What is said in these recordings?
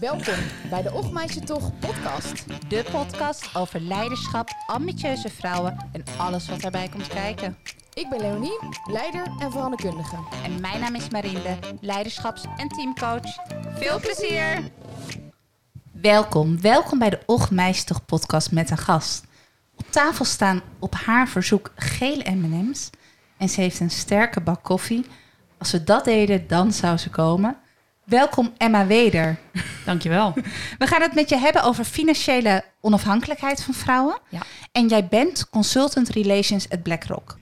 Welkom bij de Ochtmeisje Toch podcast. De podcast over leiderschap, ambitieuze vrouwen en alles wat daarbij komt kijken. Ik ben Leonie, leider en veranderkundige. En mijn naam is Marinde, leiderschaps- en teamcoach. Veel plezier! Welkom, welkom bij de Ochtmeistig podcast met een gast. Op tafel staan op haar verzoek gele M&M's en ze heeft een sterke bak koffie. Als we dat deden, dan zou ze komen. Welkom Emma Weder. Dankjewel. We gaan het met je hebben over financiële onafhankelijkheid van vrouwen. Ja. En jij bent consultant relations at BlackRock.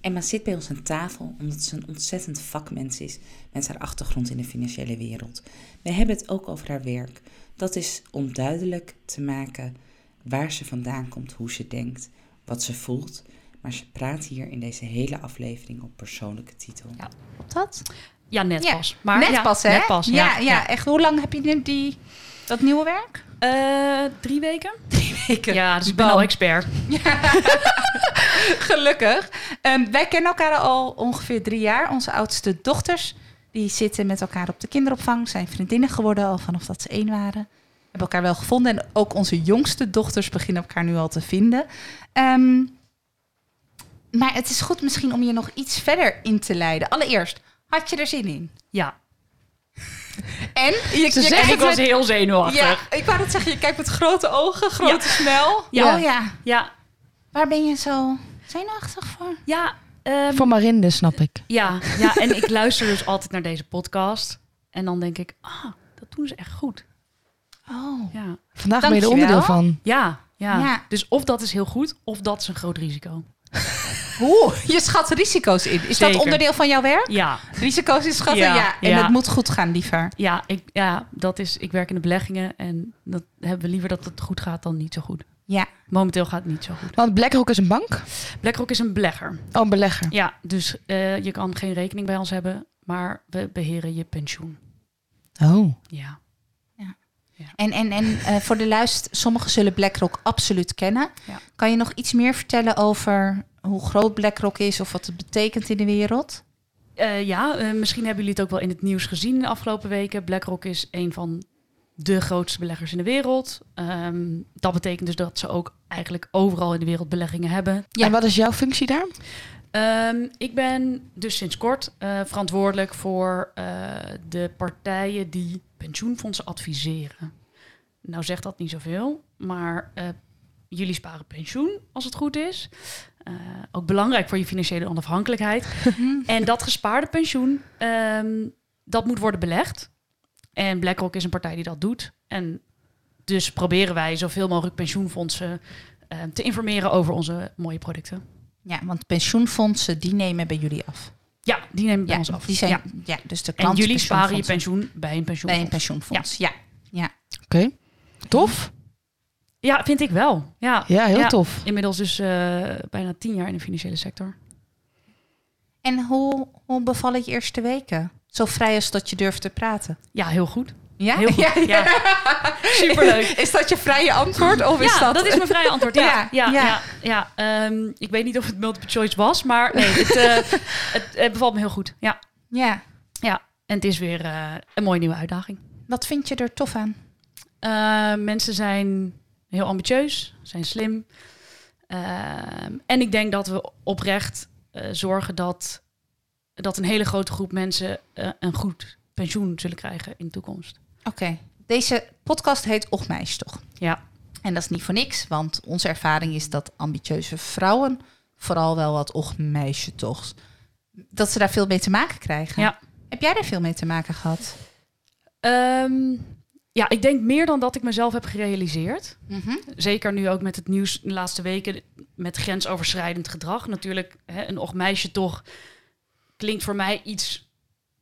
Emma zit bij ons aan tafel omdat ze een ontzettend vakmens is met haar achtergrond in de financiële wereld. We hebben het ook over haar werk. Dat is om duidelijk te maken waar ze vandaan komt, hoe ze denkt, wat ze voelt. Maar ze praat hier in deze hele aflevering op persoonlijke titel. Ja. Klopt dat? Ja, net Ja, pas. Maar, net ja, pas, hè? Net pas, ja. ja, ja, echt. Hoe lang heb je nu die, dat nieuwe werk? Eh, drie weken? Weken. Ja, dus ik ben al expert. Gelukkig. Ehm, wij kennen elkaar al ongeveer drie jaar. Onze oudste dochters die zitten met elkaar op de kinderopvang. Zijn vriendinnen geworden al vanaf dat ze één waren. Hebben elkaar wel gevonden. En ook onze jongste dochters beginnen elkaar nu al te vinden. Ehm, maar het is goed misschien om je nog iets verder in te leiden. Allereerst, had je er zin in? Ja. En? Je, kijkt ik was met- heel zenuwachtig. Ja, ik wou het zeggen. Je kijkt met grote ogen, grote smel. Ja. Oh ja. Ja. Waar ben je zo zenuwachtig voor? Ja. ehm, Voor Marinde, snap ik. ja, ja, en ik luister dus altijd naar deze podcast. En dan denk ik, ah, dat doen ze echt goed. Oh. Ja. Vandaag ben je er onderdeel van. Ja, ja. Ja. Dus of dat is heel goed, of dat is een groot risico. Oeh, je schat risico's in. Is dat onderdeel van jouw werk? Ja, Risico's in schatten? Ja. Ja, En ja. het moet goed gaan, liever. ja, ik, ja dat is, ik werk in de beleggingen en dat hebben we liever dat het goed gaat dan niet zo goed. Ja. Momenteel gaat het niet zo goed. Want BlackRock is een bank? BlackRock is een belegger. Oh, een belegger. Ja, dus eh, je kan geen rekening bij ons hebben, maar we beheren je pensioen. Oh. Ja. En, en, en eh, voor de luist, sommigen zullen BlackRock absoluut kennen. Ja. Kan je nog iets meer vertellen over hoe groot BlackRock is of wat het betekent in de wereld? Eh, ja, eh, misschien hebben jullie het ook wel in het nieuws gezien in de afgelopen weken. BlackRock is een van de grootste beleggers in de wereld. Ehm, dat betekent dus dat ze ook eigenlijk overal in de wereld beleggingen hebben. Ja. En wat is jouw functie daar? Ehm, ik ben dus sinds kort eh, verantwoordelijk voor eh, de partijen die pensioenfondsen adviseren. Nou zegt dat niet zoveel, maar eh, jullie sparen pensioen als het goed is. Eh, ook belangrijk voor je financiële onafhankelijkheid. en dat gespaarde pensioen, ehm, dat moet worden belegd. En BlackRock is een partij die dat doet. En dus proberen wij zoveel mogelijk pensioenfondsen eh, te informeren over onze mooie producten. Ja, want pensioenfondsen, die nemen bij jullie af. Ja, die nemen bij Ja, ons af. die zijn, Ja. ja. dus de En klanten jullie sparen je pensioen bij een pensioenfonds. bij een pensioenfonds. Ja. ja. Oké. Tof. Ja, vind ik wel. Ja, Ja, heel Ja. tof. inmiddels dus eh, bijna tien jaar in de financiële sector. En hoe, hoe bevallen je eerste weken? Zo vrij als dat je durft te praten. Ja, heel goed. Ja? Heel goed. Ja, Ja, Superleuk. Is dat je vrije antwoord? Of is ja, dat... dat... is mijn vrije antwoord. Ja, Ja, ja, Ehm, ik weet niet of het multiple choice was, maar nee, het, eh, het, het bevalt me heel goed. Ja, Ja. ja. En het is weer eh, een mooie nieuwe uitdaging. Wat vind je er tof aan? Eh, mensen zijn heel ambitieus, zijn slim. Ehm, en ik denk dat we oprecht eh, zorgen dat, dat een hele grote groep mensen een goed pensioen zullen krijgen in de toekomst. Oké. Deze podcast heet Ochtmeisje toch? Ja, En dat is niet voor niks, want onze ervaring is dat ambitieuze vrouwen vooral wel wat ochtmeisje toch, dat ze daar veel mee te maken krijgen. Ja. Heb jij daar veel mee te maken gehad? Ehm, ja, ik denk meer dan dat ik mezelf heb gerealiseerd. Mhm. Zeker nu ook met het nieuws de laatste weken met grensoverschrijdend gedrag. Natuurlijk, hè, een ochtmeisje toch klinkt voor mij iets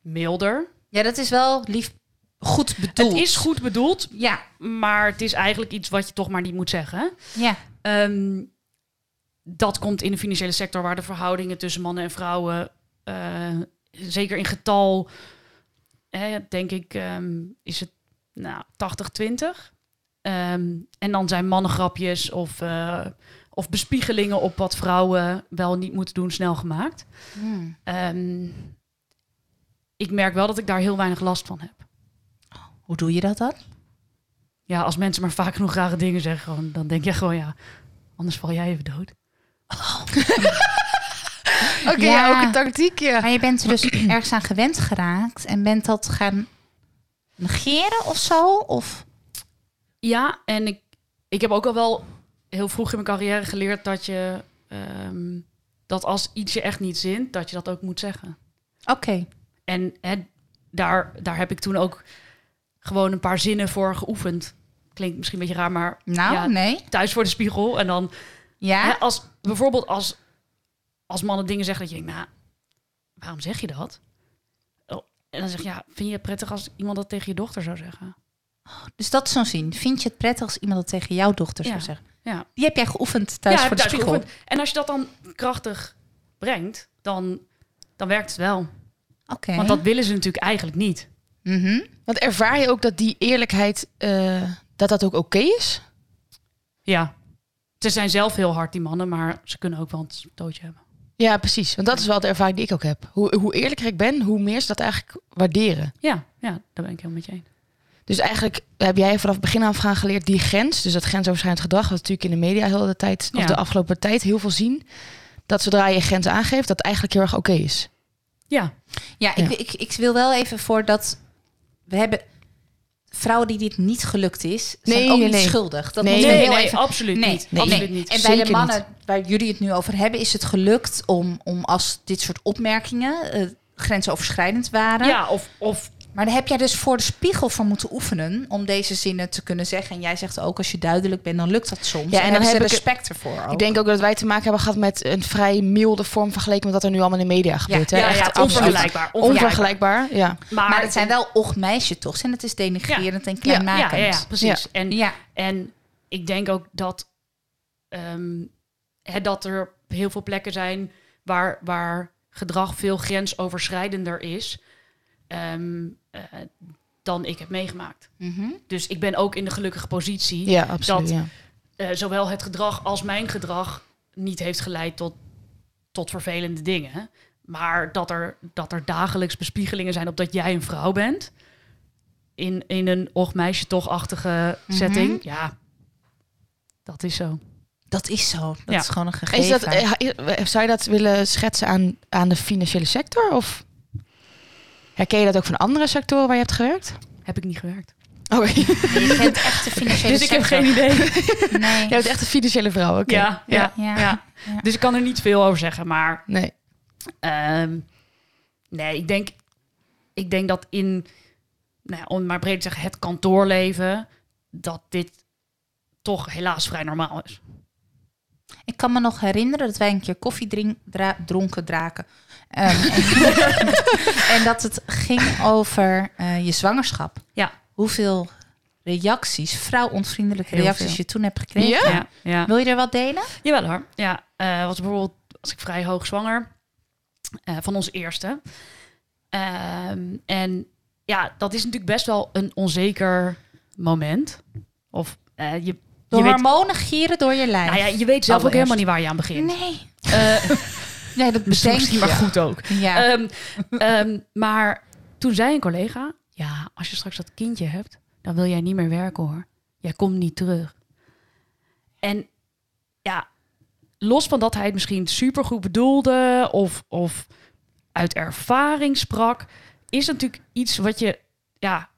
milder. Ja, dat is wel lief, goed bedoeld. Het is goed bedoeld, Ja, maar het is eigenlijk iets wat je toch maar niet moet zeggen. ja. Ehm, dat komt in de financiële sector waar de verhoudingen tussen mannen en vrouwen, eh, zeker in getal, hè, denk ik, ehm, is het nou, 80-20. Ehm, en dan zijn mannengrapjes of, eh, of bespiegelingen op wat vrouwen wel niet moeten doen snel gemaakt. Hmm. Ik merk wel dat ik daar heel weinig last van heb. Hoe doe je dat dan? Ja, als mensen maar vaak genoeg rare dingen zeggen, gewoon, dan denk je gewoon ja, anders val jij even dood. Oké, Ja. ja. ook een tactiek, ja. Maar je bent er dus ergens aan gewend geraakt en bent dat gaan negeren of zo? Of Ja, en ik, ik heb ook al wel heel vroeg in mijn carrière geleerd dat je ehm, dat als iets je echt niet zint, dat je dat ook moet zeggen. oké. En hè, daar, daar heb ik toen ook gewoon een paar zinnen voor geoefend. Klinkt misschien een beetje raar, maar Nou, Ja. nee. thuis voor de spiegel. En dan Ja. hè, als bijvoorbeeld als, als mannen dingen zeggen dat je denkt, nou, waarom zeg je dat? Oh, En dan zeg je, ja, vind je het prettig als iemand dat tegen je dochter zou zeggen? Dus dat is zo'n zin. Vind je het prettig als iemand dat tegen jouw dochter zou zeggen? Ja. Die heb jij geoefend thuis ja, voor de spiegel. geoefend. En als je dat dan krachtig brengt, dan, dan werkt het wel. Oké. Want dat willen ze natuurlijk eigenlijk niet. Mhm. Want ervaar je ook dat die eerlijkheid, eh, dat dat ook oké is? Ja. Ze zijn zelf heel hard, die mannen, maar ze kunnen ook wel een stootje hebben. Ja, precies. Want dat is wel de ervaring die ik ook heb. Hoe, hoe eerlijker ik ben, hoe meer ze dat eigenlijk waarderen. Ja, ja, daar ben ik helemaal met je eens. Dus eigenlijk heb jij vanaf het begin af aan geleerd die grens, dus dat grensoverschrijdend gedrag, wat natuurlijk in de media heel de tijd, of Ja. de afgelopen tijd heel veel zien, dat zodra je grens aangeeft, dat eigenlijk heel erg oké is. Ja, Ja, ik, ik, ik wil wel even voor dat we hebben vrouwen die dit niet gelukt is, zijn Nee, ook nee, niet nee. schuldig. Dat Nee, nee, heel nee, even. absoluut niet. absoluut niet. En bij de mannen waar jullie het nu over hebben, is het gelukt om, om als dit soort opmerkingen eh, grensoverschrijdend waren. Ja, of, of Maar daar heb jij dus voor de spiegel voor moeten oefenen om deze zinnen te kunnen zeggen. En jij zegt ook, als je duidelijk bent, dan lukt dat soms. Ja, en, en dan dan hebben ze heb ik- respect ervoor. Ook. Ik denk ook dat wij te maken hebben gehad met een vrij milde vorm vergeleken met wat er nu allemaal in de media gebeurt. hè? ja, Echt ja, onvergelijkbaar. onvergelijkbaar. Ja. Maar, maar het zijn wel och meisje toch? En het is denigrerend en kleinmakend. ja, ja, precies. En, Ja. en ik denk ook dat, ehm, hè, dat er heel veel plekken zijn waar, waar gedrag veel grensoverschrijdender is ehm, eh, dan ik heb meegemaakt. Mhm. Dus ik ben ook in de gelukkige positie Ja, absoluut. Dat- ja. eh, zowel het gedrag als mijn gedrag niet heeft geleid tot, tot vervelende dingen. Maar dat er, dat er dagelijks bespiegelingen zijn op dat jij een vrouw bent. In, in een och meisje toch-achtige Mhm. setting. Ja, dat is zo. Dat is zo. Dat Ja. is gewoon een gegeven. Is dat, eh, zou je dat willen schetsen aan, aan de financiële sector? Of herken je dat ook van andere sectoren waar je hebt gewerkt? Heb ik niet gewerkt. Oké. je kent echt de financiële Dus ik heb geen idee. Nee. Jij bent echt een financiële vrouw, oké. Ja, ja, Ja. ja. Ja. Dus ik kan er niet veel over zeggen. Maar Nee. Ehm, nee, ik denk, ik denk dat in, nou, ja, om maar breed te zeggen, het kantoorleven, dat dit toch helaas vrij normaal is. Ik kan me nog herinneren dat wij een keer koffie drink, dra- dronken draken. Ehm, en, dat het ging over eh, je zwangerschap. Ja. Hoeveel reacties, vrouwonvriendelijke Heel reacties veel. je toen hebt gekregen. Ja? Ja, ja. Wil je er wat delen? Jawel hoor. Ja, eh, was bijvoorbeeld, was ik vrij hoog zwanger eh, van onze eerste. Ehm, en ja, dat is natuurlijk best wel een onzeker moment. Of eh, je, De je, weet, hormonen gieren door je lijf. nou ja, je weet zelf ook helemaal niet waar je aan begint. Nee. Nee, dat bedenk je. maar goed ook. Ja. Ehm, ehm, maar toen zei een collega: Ja, als je straks dat kindje hebt, dan wil jij niet meer werken hoor. Jij komt niet terug. En ja, los van dat hij het misschien supergoed bedoelde of, of uit ervaring sprak, is natuurlijk iets wat je, ja,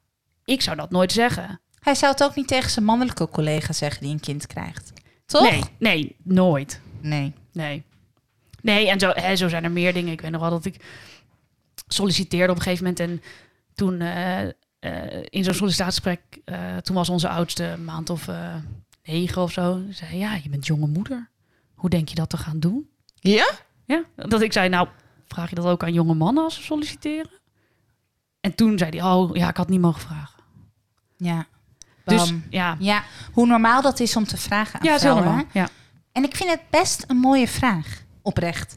ik zou dat nooit zeggen. Hij zou het ook niet tegen zijn mannelijke collega zeggen die een kind krijgt. Toch? Nee, nee, nooit. Nee. Nee. Nee, en zo, hè, zo zijn er meer dingen. Ik weet nog wel dat ik solliciteerde op een gegeven moment. En toen eh, eh, in zo'n sollicitatiegesprek, eh, toen was onze oudste maand of negen of zo. Ze zei, ja, je bent jonge moeder. Hoe denk je dat te gaan doen? Ja? Ja, dat ik zei, nou, vraag je dat ook aan jonge mannen als ze solliciteren? En toen zei hij, oh ja, ik had niet mogen vragen. Ja. Dus ja, Ja, hoe normaal dat is om te vragen aan ja, vrouwen. normaal. Ja. En ik vind het best een mooie vraag, oprecht.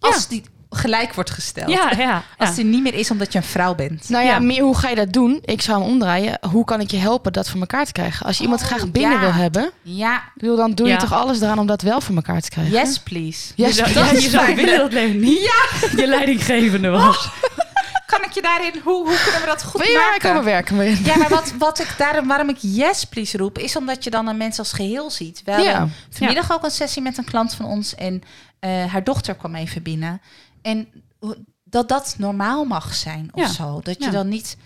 Als die gelijk wordt gesteld. Ja, ja, Als ja. die niet meer is omdat je een vrouw bent. Nou ja, Ja. meer hoe ga je dat doen? Ik zou hem omdraaien. Hoe kan ik je helpen dat voor elkaar te krijgen? Als je iemand Oh, graag binnen ja. wil hebben, Ja, bedoel, dan doe je Ja. toch alles eraan om dat wel voor elkaar te krijgen? yes please. Yes, je zou, please. ja, je zou willen dat Leonie je leidinggevende was. kan ik je daarin, hoe, hoe kunnen we dat goed Wil je maken? komen werken? Marijn? Ja, maar wat, wat ik daarom, waarom ik yes please roep, is omdat je dan een mens als geheel ziet. We Ja. vanmiddag ook een sessie met een klant van ons en eh, haar dochter kwam even binnen. En dat dat normaal mag zijn of Ja. zo. Dat je Ja. dan niet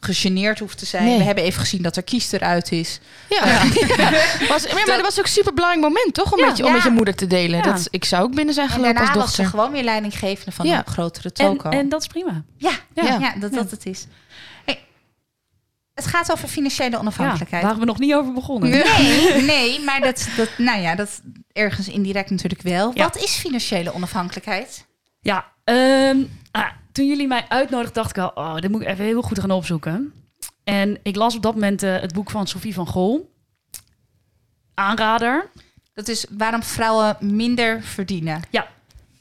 gegeneerd hoeft te zijn. Nee. We hebben even gezien dat er kies eruit is. Ja. Was, maar, maar dat was ook een super belangrijk moment, toch? Om, Ja. met, je, om Ja. met je moeder te delen. Ja. Dat, ik zou ook binnen zijn En gelopen als was ze dochter. gewoon weer leidinggevende van Ja. een grotere En, toko. en dat is prima. ja, ja. Ja. Ja, dat dat het is. Het gaat over financiële Ja, onafhankelijkheid. waren we nog niet over begonnen. Nee, nee, maar dat, dat, nou ja, dat ergens indirect natuurlijk wel. Ja. Wat is financiële onafhankelijkheid? Ja, ehm, ah, toen jullie mij uitnodigden, dacht ik al, oh, dit moet ik even heel goed gaan opzoeken. En ik las op dat moment eh, het boek van Sophie van Gol. Aanrader. Dat is waarom vrouwen minder verdienen.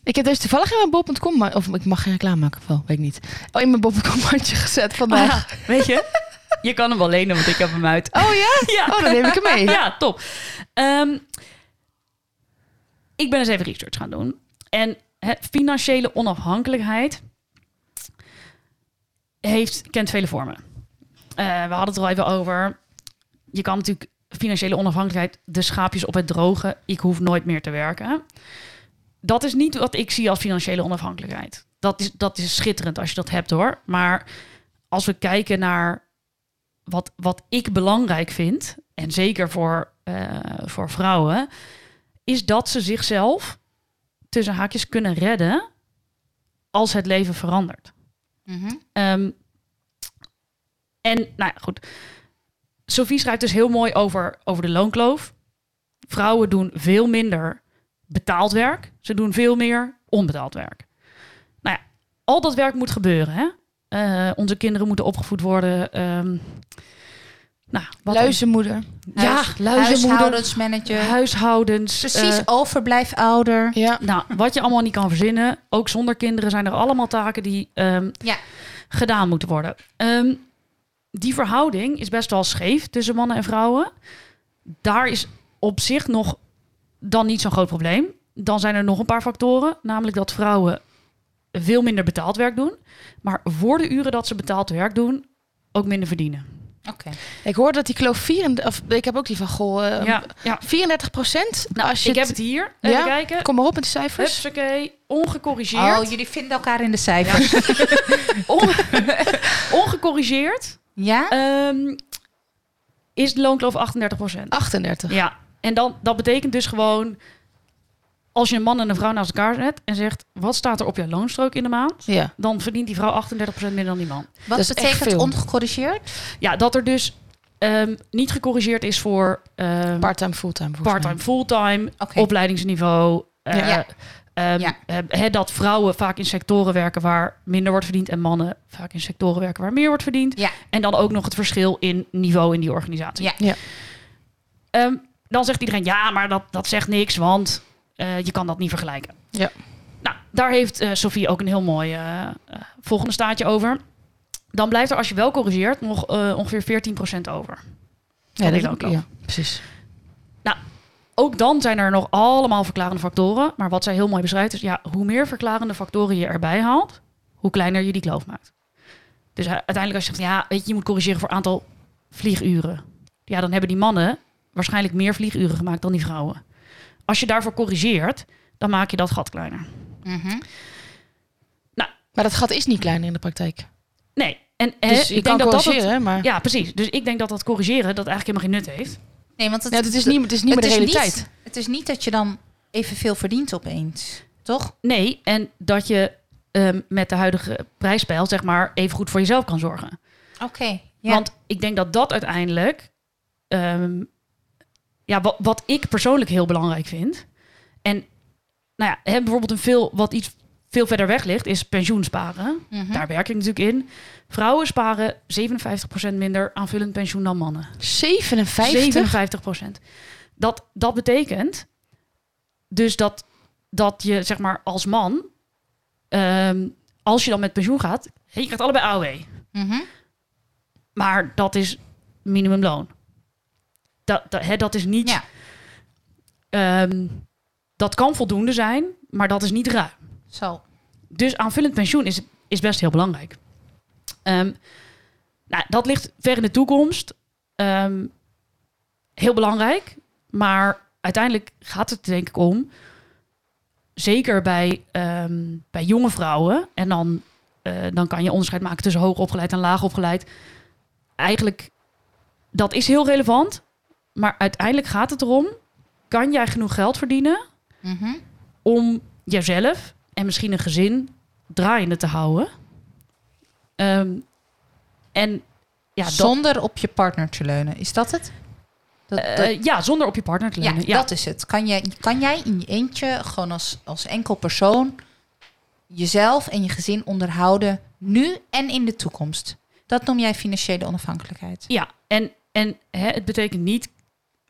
Ik heb deze toevallig in mijn bol.com, of ik mag geen reclame maken, of wel, weet ik niet. Oh, in mijn bol.com mandje gezet vandaag. Ah, weet je, je kan hem wel lenen, want ik heb hem uit. Oh ja? Ja. Oh, dan neem ik hem mee. Ja, top. Ehm, ik ben eens even research gaan doen. En financiële onafhankelijkheid heeft, kent vele vormen. Eh, we hadden het er al even over. Je kan natuurlijk financiële onafhankelijkheid, de schaapjes op het droge. Ik hoef nooit meer te werken. Dat is niet wat ik zie als financiële onafhankelijkheid. Dat is, dat is schitterend als je dat hebt hoor. Maar als we kijken naar wat, wat ik belangrijk vind, en zeker voor, eh, voor vrouwen, is dat ze zichzelf tussen haakjes kunnen redden als het leven verandert. Ehm, en nou ja, goed. Sophie schrijft dus heel mooi over, over de loonkloof. Vrouwen doen veel minder betaald werk. Ze doen veel meer onbetaald werk. Nou ja, al dat werk moet gebeuren. Hè? Eh, onze kinderen moeten opgevoed worden. ehm, nou, wat? Luizenmoeder. Ja, Huis- luizenmoeder. Huishoudensmanager. Huishoudens. Precies, eh, overblijfouder. Ja. nou, wat je allemaal niet kan verzinnen. Ook zonder kinderen zijn er allemaal taken die ehm, Ja. gedaan moeten worden. Ehm, die verhouding is best wel scheef tussen mannen en vrouwen. Daar is op zich nog dan niet zo'n groot probleem. Dan zijn er nog een paar factoren. Namelijk dat vrouwen veel minder betaald werk doen. Maar voor de uren dat ze betaald werk doen, ook minder verdienen. Oké. Ik hoorde dat die kloof 34, of ik heb ook die van goh, eh, ja, ja. 34 procent. Nou, als je ik heb het hier. Ja? Even kijken. Kom maar op met die cijfers. Hupsakee, ongecorrigeerd. Oh, jullie vinden elkaar in de cijfers. On- ongecorrigeerd Ja? ehm, is de loonkloof 38% 38. Ja, en dan, dat betekent dus gewoon... als je een man en een vrouw naast elkaar zet... en zegt, wat staat er op jouw loonstrook in de maand? Ja. Dan verdient die vrouw 38% minder dan die man. Wat is echt betekent ongecorrigeerd? Ja, dat er dus ehm, niet gecorrigeerd is voor... ehm, Part-time, fulltime. part-time, fulltime, opleidingsniveau. eh, Ja. ehm, Ja. dat vrouwen vaak in sectoren werken waar minder wordt verdiend en mannen vaak in sectoren werken waar meer wordt verdiend. Ja. En dan ook nog het verschil in niveau in die organisatie. Ja. Ja. Dan zegt iedereen ja, maar dat, dat zegt niks, want eh, je kan dat niet vergelijken. Ja. Nou, daar heeft eh Sophie ook een heel mooi eh, volgende staatje over. Dan blijft er als je wel corrigeert nog ongeveer 14% over. Ja, dat, loonkloof. ja, precies. Ook dan zijn er nog allemaal verklarende factoren. Maar wat zij heel mooi beschrijft is... Ja, hoe meer verklarende factoren je erbij haalt... hoe kleiner je die kloof maakt. Dus uh, uiteindelijk als je zegt... ja, weet je, je moet corrigeren voor aantal vlieguren. Ja, dan hebben die mannen waarschijnlijk meer vlieguren gemaakt dan die vrouwen. Als je daarvoor corrigeert... dan maak je dat gat kleiner. Mhm. Maar dat gat is niet kleiner in de praktijk. Nee, en Dus je ik kan denk dat dat... Het, maar... ja, precies. Dus ik denk dat dat corrigeren... dat eigenlijk helemaal geen nut heeft. Nee, want het, Ja, het is niet, het is niet meer de realiteit. niet- het is niet dat je dan evenveel verdient opeens. Toch? Nee, en dat je ehm, met de huidige prijspeil... zeg maar even goed voor jezelf kan zorgen. Oké. ja. Want ik denk dat dat uiteindelijk, ehm, ja, wat, wat ik persoonlijk heel belangrijk vind. En nou ja, hè, bijvoorbeeld een veel wat iets veel verder weg ligt, is pensioen sparen. Mhm. Daar werk ik natuurlijk in. Vrouwen sparen 57% minder aanvullend pensioen dan mannen. 57? 57%. Dat, dat betekent dus dat, dat je zeg maar als man, ehm, als je dan met pensioen gaat, je krijgt allebei AOW. Mhm. Maar dat is minimumloon. Dat, dat, hè, dat is niet. Ja. ehm, dat kan voldoende zijn, maar dat is niet ruim. Zo. Dus aanvullend pensioen is, is best heel belangrijk. Ehm, nou, dat ligt ver in de toekomst. Ehm, heel belangrijk. Maar uiteindelijk gaat het denk ik om. Zeker bij, bij jonge vrouwen. En dan, eh, dan kan je onderscheid maken tussen hoog opgeleid en laag opgeleid. Eigenlijk, dat is heel relevant. Maar uiteindelijk gaat het erom. Kan jij genoeg geld verdienen Mhm. om jezelf en misschien een gezin draaiende te houden? Ehm, en ja, dat, Zonder op je partner te leunen. Is dat het? Dat, dat- eh, ja, zonder op je partner te ja, leunen. Ja, dat is het. Kan jij, kan jij in je eentje, gewoon als, als enkel persoon, jezelf en je gezin onderhouden, nu en in de toekomst? Dat noem jij financiële onafhankelijkheid. Ja, en, en hè, het betekent niet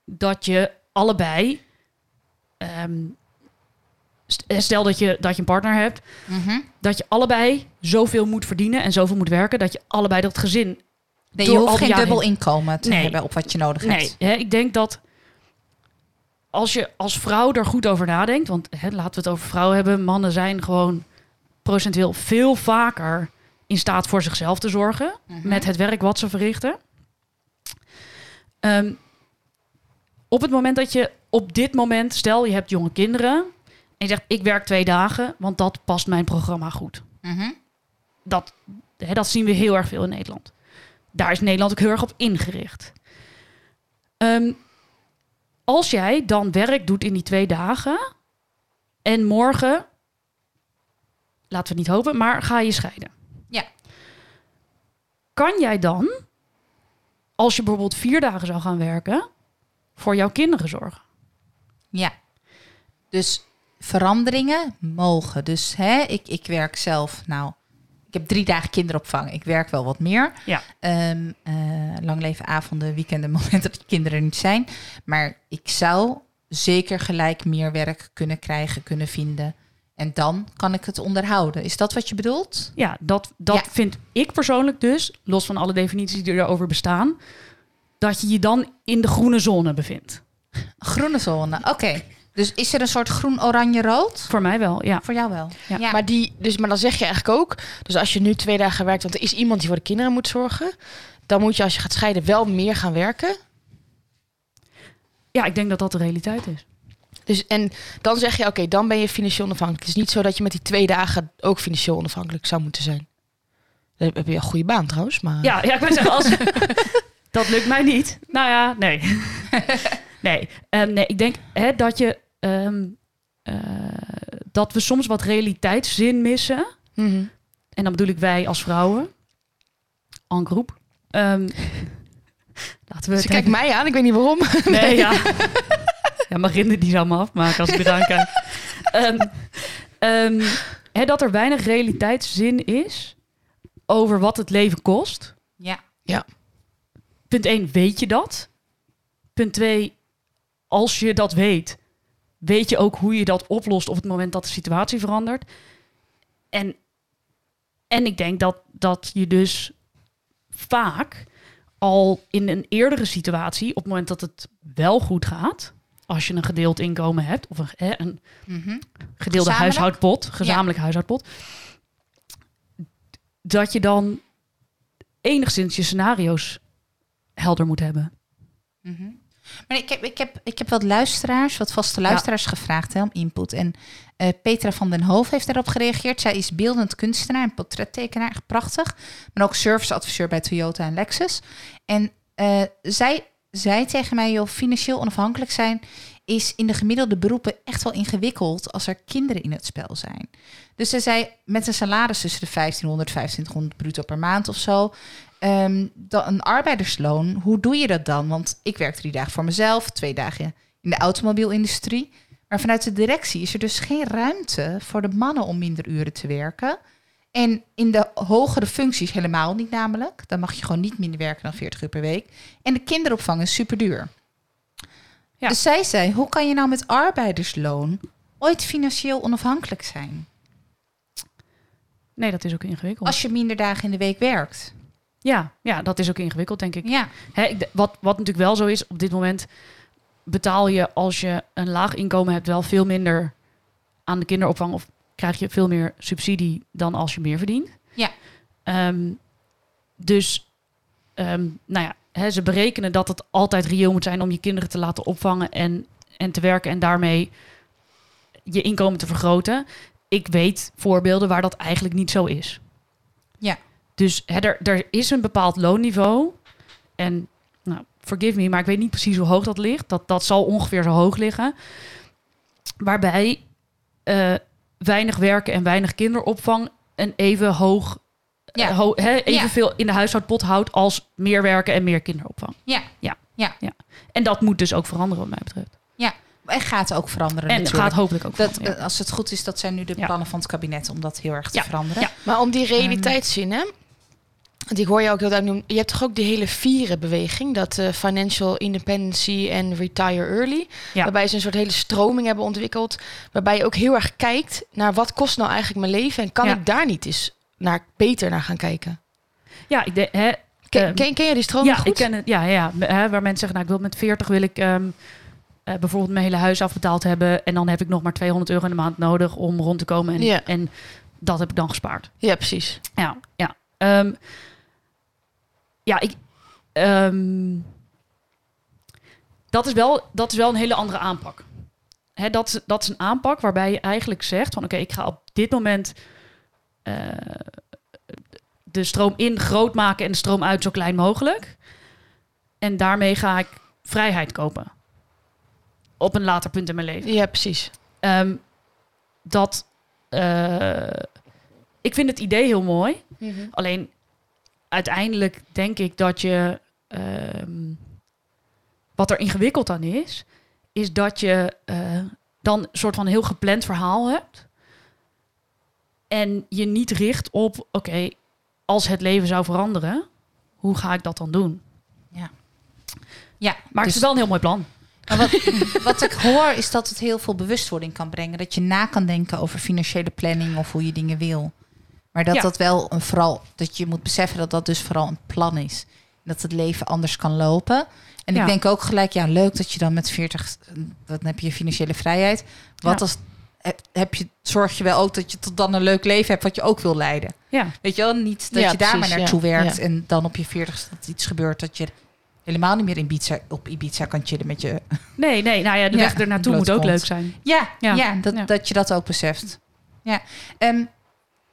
dat je allebei. eh, stel dat je, dat je een partner hebt, Mhm. dat je allebei zoveel moet verdienen en zoveel moet werken, dat je allebei dat gezin. Nee, je hoeft geen dubbel heen. inkomen te Nee. hebben op wat je nodig Nee, hebt. hè, ik denk dat als je als vrouw er goed over nadenkt, want hè, laten we het over vrouwen hebben, mannen zijn gewoon procentueel veel vaker in staat voor zichzelf te zorgen Mhm. met het werk wat ze verrichten. Ehm, op het moment dat je op dit moment, stel je hebt jonge kinderen en je zegt ik werk twee dagen, want dat past mijn programma goed. Mhm. Dat, hè, dat zien we heel erg veel in Nederland. Daar is Nederland ook heel erg op ingericht. Ehm, als jij dan werk doet in die twee dagen en morgen, laten we niet hopen, maar ga je scheiden. Ja. Kan jij dan, als je bijvoorbeeld vier dagen zou gaan werken, voor jouw kinderen zorgen? Ja. Dus veranderingen mogen. Dus hè, ik, ik werk zelf, nou, ik heb drie dagen kinderopvang. Ik werk wel wat meer. Ja. Ehm, eh, lang leven avonden, weekenden, momenten dat de kinderen er niet zijn. Maar ik zou zeker gelijk meer werk kunnen krijgen, kunnen vinden. En dan kan ik het onderhouden. Is dat wat je bedoelt? Ja, dat, dat Ja. vind ik persoonlijk dus, los van alle definities die erover bestaan, dat je je dan in de groene zone bevindt. Groene zone. Oké. Dus is er een soort groen, oranje, rood? Voor mij wel, ja. Voor jou wel. Ja. Maar, die, dus, maar dan zeg je eigenlijk ook... Dus als je nu twee dagen werkt... Want er is iemand die voor de kinderen moet zorgen... Dan moet je als je gaat scheiden wel meer gaan werken. Ja, ik denk dat dat de realiteit is. Dus, en dan zeg je, oké, dan ben je financieel onafhankelijk. Het is niet zo dat je met die twee dagen ook financieel onafhankelijk zou moeten zijn. Dan heb je een goede baan trouwens, maar... Ja, ja ik wil zeggen, als... dat lukt mij niet. Nou ja, nee. nee, Ehm, nee ik denk hè, dat je... ehm, eh, dat we soms wat realiteitszin missen. Mhm. En dan bedoel ik wij als vrouwen. En groep. Ehm, laten we Ze het kijkt mij aan, ik weet niet waarom. Nee, ja. ja, Marinde die zou me afmaken als ik eraan kijk. Ehm, ehm, dat er weinig realiteitszin is over wat het leven kost. Ja. Punt 1, weet je dat? Punt 2, als je dat weet, weet je ook hoe je dat oplost op het moment dat de situatie verandert. En, en ik denk dat, dat je dus vaak al in een eerdere situatie, op het moment dat het wel goed gaat, als je een gedeeld inkomen hebt, of een, een Mhm. gedeelde huishoudpot, gezamenlijk huishoudpot, dat je dan enigszins je scenario's helder moet hebben. Mhm. Maar ik heb, ik, heb, ik heb wat luisteraars, wat vaste luisteraars gevraagd hè, om input. En eh, Petra van den Hoof heeft daarop gereageerd. Zij is beeldend kunstenaar en portrettekenaar, echt prachtig. Maar ook serviceadviseur bij Toyota en Lexus. En eh, zij zei tegen mij, joh, financieel onafhankelijk zijn is in de gemiddelde beroepen echt wel ingewikkeld als er kinderen in het spel zijn. Dus ze zei, met een salaris tussen de 1500, 2500 bruto per maand of zo, Ehm, dan een arbeidersloon, hoe doe je dat dan? Want ik werk drie dagen voor mezelf, twee dagen in de automobielindustrie. Maar vanuit de directie is er dus geen ruimte voor de mannen om minder uren te werken. En in de hogere functies helemaal niet namelijk. Dan mag je gewoon niet minder werken dan 40 uur per week. En de kinderopvang is super duur. Ja. Dus zij zei, hoe kan je nou met arbeidersloon ooit financieel onafhankelijk zijn? Nee, dat is ook ingewikkeld. Als je minder dagen in de week werkt. Ja, ja, dat is ook ingewikkeld, denk ik. Ja, Hè, wat, wat natuurlijk wel zo is, op dit moment betaal je als je een laag inkomen hebt wel veel minder aan de kinderopvang of krijg je veel meer subsidie dan als je meer verdient. Ja. Ehm, dus, ehm, nou ja, hè, ze berekenen dat het altijd reëel moet zijn om je kinderen te laten opvangen en, en te werken en daarmee je inkomen te vergroten. Ik weet voorbeelden waar dat eigenlijk niet zo is. Ja. Dus hè, er, er is een bepaald loonniveau. En nou, forgive me, maar ik weet niet precies hoe hoog dat ligt. Dat, dat zal ongeveer zo hoog liggen. Waarbij eh, weinig werken en weinig kinderopvang een even hoog, Ja. eh, ho- hè, evenveel in de huishoudpot houdt als meer werken en meer kinderopvang. Ja. Ja. Ja. ja. En dat moet dus ook veranderen wat mij betreft. En gaat ook veranderen En natuurlijk. gaat hopelijk ook dat, veranderen, eh, Als het goed is, dat zijn nu de Ja. plannen van het kabinet om dat heel erg te Ja. veranderen. Ja. Maar om die Ehm. realiteit te zien, hè? Want ik hoor je ook heel duidelijk noemen. Je hebt toch ook die hele vieren-beweging, dat eh, financial independency en retire early. Ja. Waarbij ze een soort hele stroming hebben ontwikkeld. Waarbij je ook heel erg kijkt naar wat kost nou eigenlijk mijn leven en kan Ja. ik daar niet eens naar, beter naar gaan kijken. Ja, ik denk, hè, Ken, Ehm, ken, ken jij die stroming ja, goed? ik ken het. Ja, ja. Hè, waar mensen zeggen, nou, ik wil met 40 wil ik ehm, eh, bijvoorbeeld mijn hele huis afbetaald hebben. En dan heb ik nog maar 200 euro in de maand nodig om rond te komen. En, Ja. en dat heb ik dan gespaard. Ja, precies. Ja, ja. Ehm, ja, ik. ehm, dat, is wel, dat is wel een hele andere aanpak. Hè, dat, is- dat is een aanpak waarbij je eigenlijk zegt: van oké, ik ga op dit moment eh, de stroom in groot maken en de stroom uit zo klein mogelijk. En daarmee ga ik vrijheid kopen. Op een later punt in mijn leven. Ja, precies. Ehm, dat. eh, ik vind het idee heel mooi. Alleen uiteindelijk denk ik dat je. ehm, wat er ingewikkeld aan is, is dat je eh, dan een soort van heel gepland verhaal hebt. En je niet richt op, oké, als het leven zou veranderen, hoe ga ik dat dan doen? Ja, Maar het dus- is wel een heel mooi plan. Maar wat, wat ik hoor is dat het heel veel bewustwording kan brengen. Dat je na kan denken over financiële planning of hoe je dingen wil. Maar dat Ja. dat wel een vooral, dat je moet beseffen dat dat dus vooral een plan is. Dat het leven anders kan lopen. En Ja. ik denk ook gelijk, ja, leuk dat je dan met 40, dan heb je financiële vrijheid. Wat Ja. als heb- je, zorg je wel ook dat je tot dan een leuk leven hebt wat je ook wil leiden. Ja, Weet je wel, niet dat Ja, je daar precies, maar naartoe ja, werkt en dan op je 40 dat iets gebeurt dat je helemaal niet meer in Ibiza, op Ibiza kan chillen met je nee, nee, nou ja, de weg er naartoe moet ook leuk zijn. Ja, ja, dat, dat je dat ook beseft. Ja. Ehm,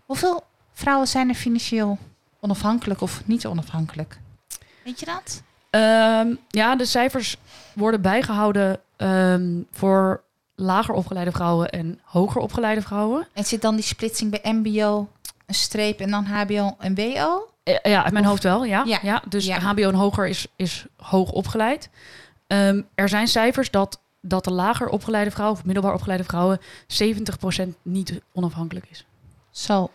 hoeveel vrouwen zijn er financieel onafhankelijk of niet onafhankelijk? Weet je dat? Ehm, ja, de cijfers worden bijgehouden ehm, voor lager opgeleide vrouwen en hoger opgeleide vrouwen. En zit dan die splitsing bij MBO, een streep en dan HBO en WO? Eh, ja, uit mijn Of- hoofd wel, ja. Ja, ja. dus ja. HBO en hoger is, is hoog opgeleid. Ehm, er zijn cijfers dat, dat de lager opgeleide vrouwen of middelbaar opgeleide vrouwen 70% niet onafhankelijk is. Zo.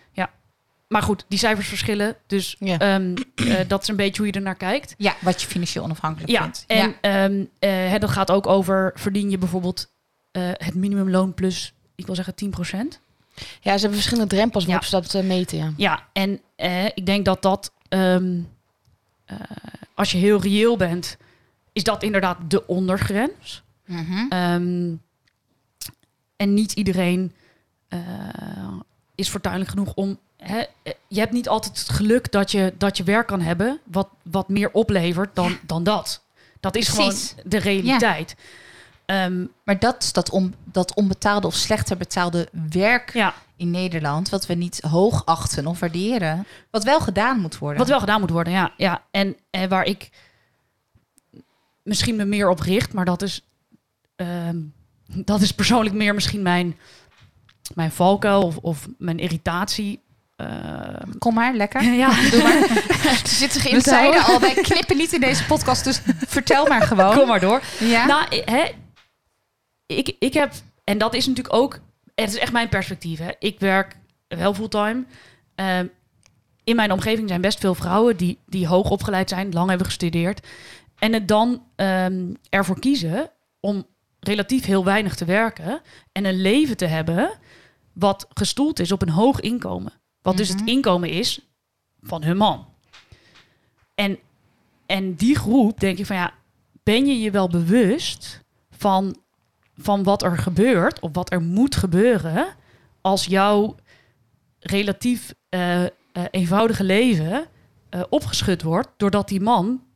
Maar goed, die cijfers verschillen. Dus Ja. ehm, eh, dat is een beetje hoe je er naar kijkt. Ja, wat je financieel onafhankelijk Ja, vindt. en ehm, eh, dat gaat ook over verdien je bijvoorbeeld eh, het minimumloon plus, ik wil zeggen 10%. Ja, ze hebben verschillende drempels waarop Ja. ze dat meten, ja. Ja, en ik denk dat dat, ehm, eh, als je heel reëel bent, is dat inderdaad de ondergrens. Mhm. En niet iedereen is fortuinlijk genoeg om. Eh, je hebt niet altijd het geluk dat je, dat je werk kan hebben wat, wat meer oplevert dan, dan dat. Dat is Precies. gewoon de realiteit. Ehm, Maar dat is dat, on, dat onbetaalde of slechter betaalde werk ja, in Nederland, wat we niet hoog achten of waarderen, wat wel gedaan moet worden. wat wel gedaan moet worden, ja. ja. En, en waar ik misschien me meer op richt, maar dat is, ehm, dat is persoonlijk meer misschien mijn, mijn valkuil of, of mijn irritatie. Ehm, Kom maar, lekker. ja, Doe maar. Ze zitten zeiden houden. al, wij knippen niet in deze podcast, dus vertel maar gewoon. kom maar door. Ja? Nou, hè, ik, ik heb, en dat is natuurlijk ook, het is echt mijn perspectief. Hè. Ik werk wel fulltime. Ehm, in mijn omgeving zijn best veel vrouwen die, die hoog opgeleid zijn, lang hebben gestudeerd. En het dan ehm, ervoor kiezen om relatief heel weinig te werken en een leven te hebben wat gestoeld is op een hoog inkomen. Wat dus het Mhm. inkomen is van hun man. En, en die groep denk ik van ja, ben je je wel bewust van, van wat er gebeurt of wat er moet gebeuren als jouw relatief eh, eh, eenvoudige leven eh, opgeschud wordt doordat die man,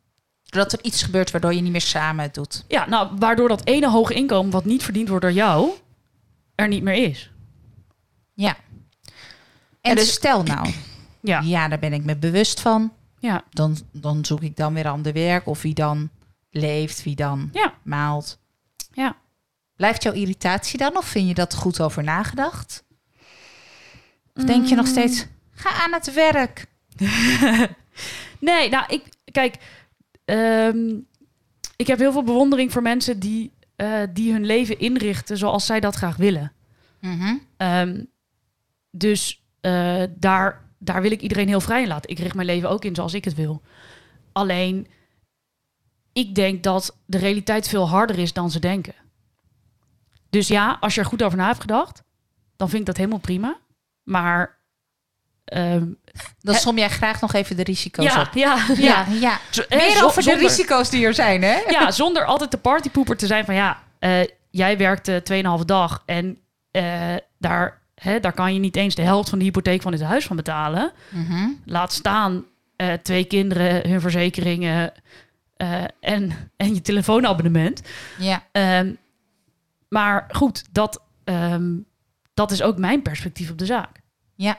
Doordat er iets gebeurt waardoor je niet meer samen het doet. ja, nou, waardoor dat ene hoge inkomen wat niet verdiend wordt door jou, er niet meer is. Ja. En dus- stel nou, Ja, ja, daar ben ik me bewust van. ja, Dan, dan zoek ik dan weer ander werk. Of wie dan leeft, wie dan ja, maalt. ja. Blijft jouw irritatie dan? Of vind je dat goed over nagedacht? Of denk je nog Mm. steeds, ga aan het werk. Nee, nou, ik, kijk, ehm, ik heb heel veel bewondering voor mensen die, eh, die hun leven inrichten zoals zij dat graag willen. Ehm, dus eh, daar, daar wil ik iedereen heel vrij in laten. Ik richt mijn leven ook in zoals ik het wil. Alleen, ik denk dat de realiteit veel harder is dan ze denken. Dus ja, als je er goed over na hebt gedacht, dan vind ik dat helemaal prima. Maar ehm, Dan som jij graag nog even de risico's ja, op. ja, ja, Ja, ja. Zo- eh, Meer over de risico's die er zijn, hè? Ja, zonder altijd de partypoeper te zijn van ja, eh, jij werkte 2,5 dag en daar, hè, daar kan je niet eens de helft van de hypotheek van het huis van betalen. Mhm. Laat staan eh, twee kinderen, hun verzekeringen eh, en, en je telefoonabonnement. Ja. Ehm, maar goed, dat, ehm, dat is ook mijn perspectief op de zaak. ja.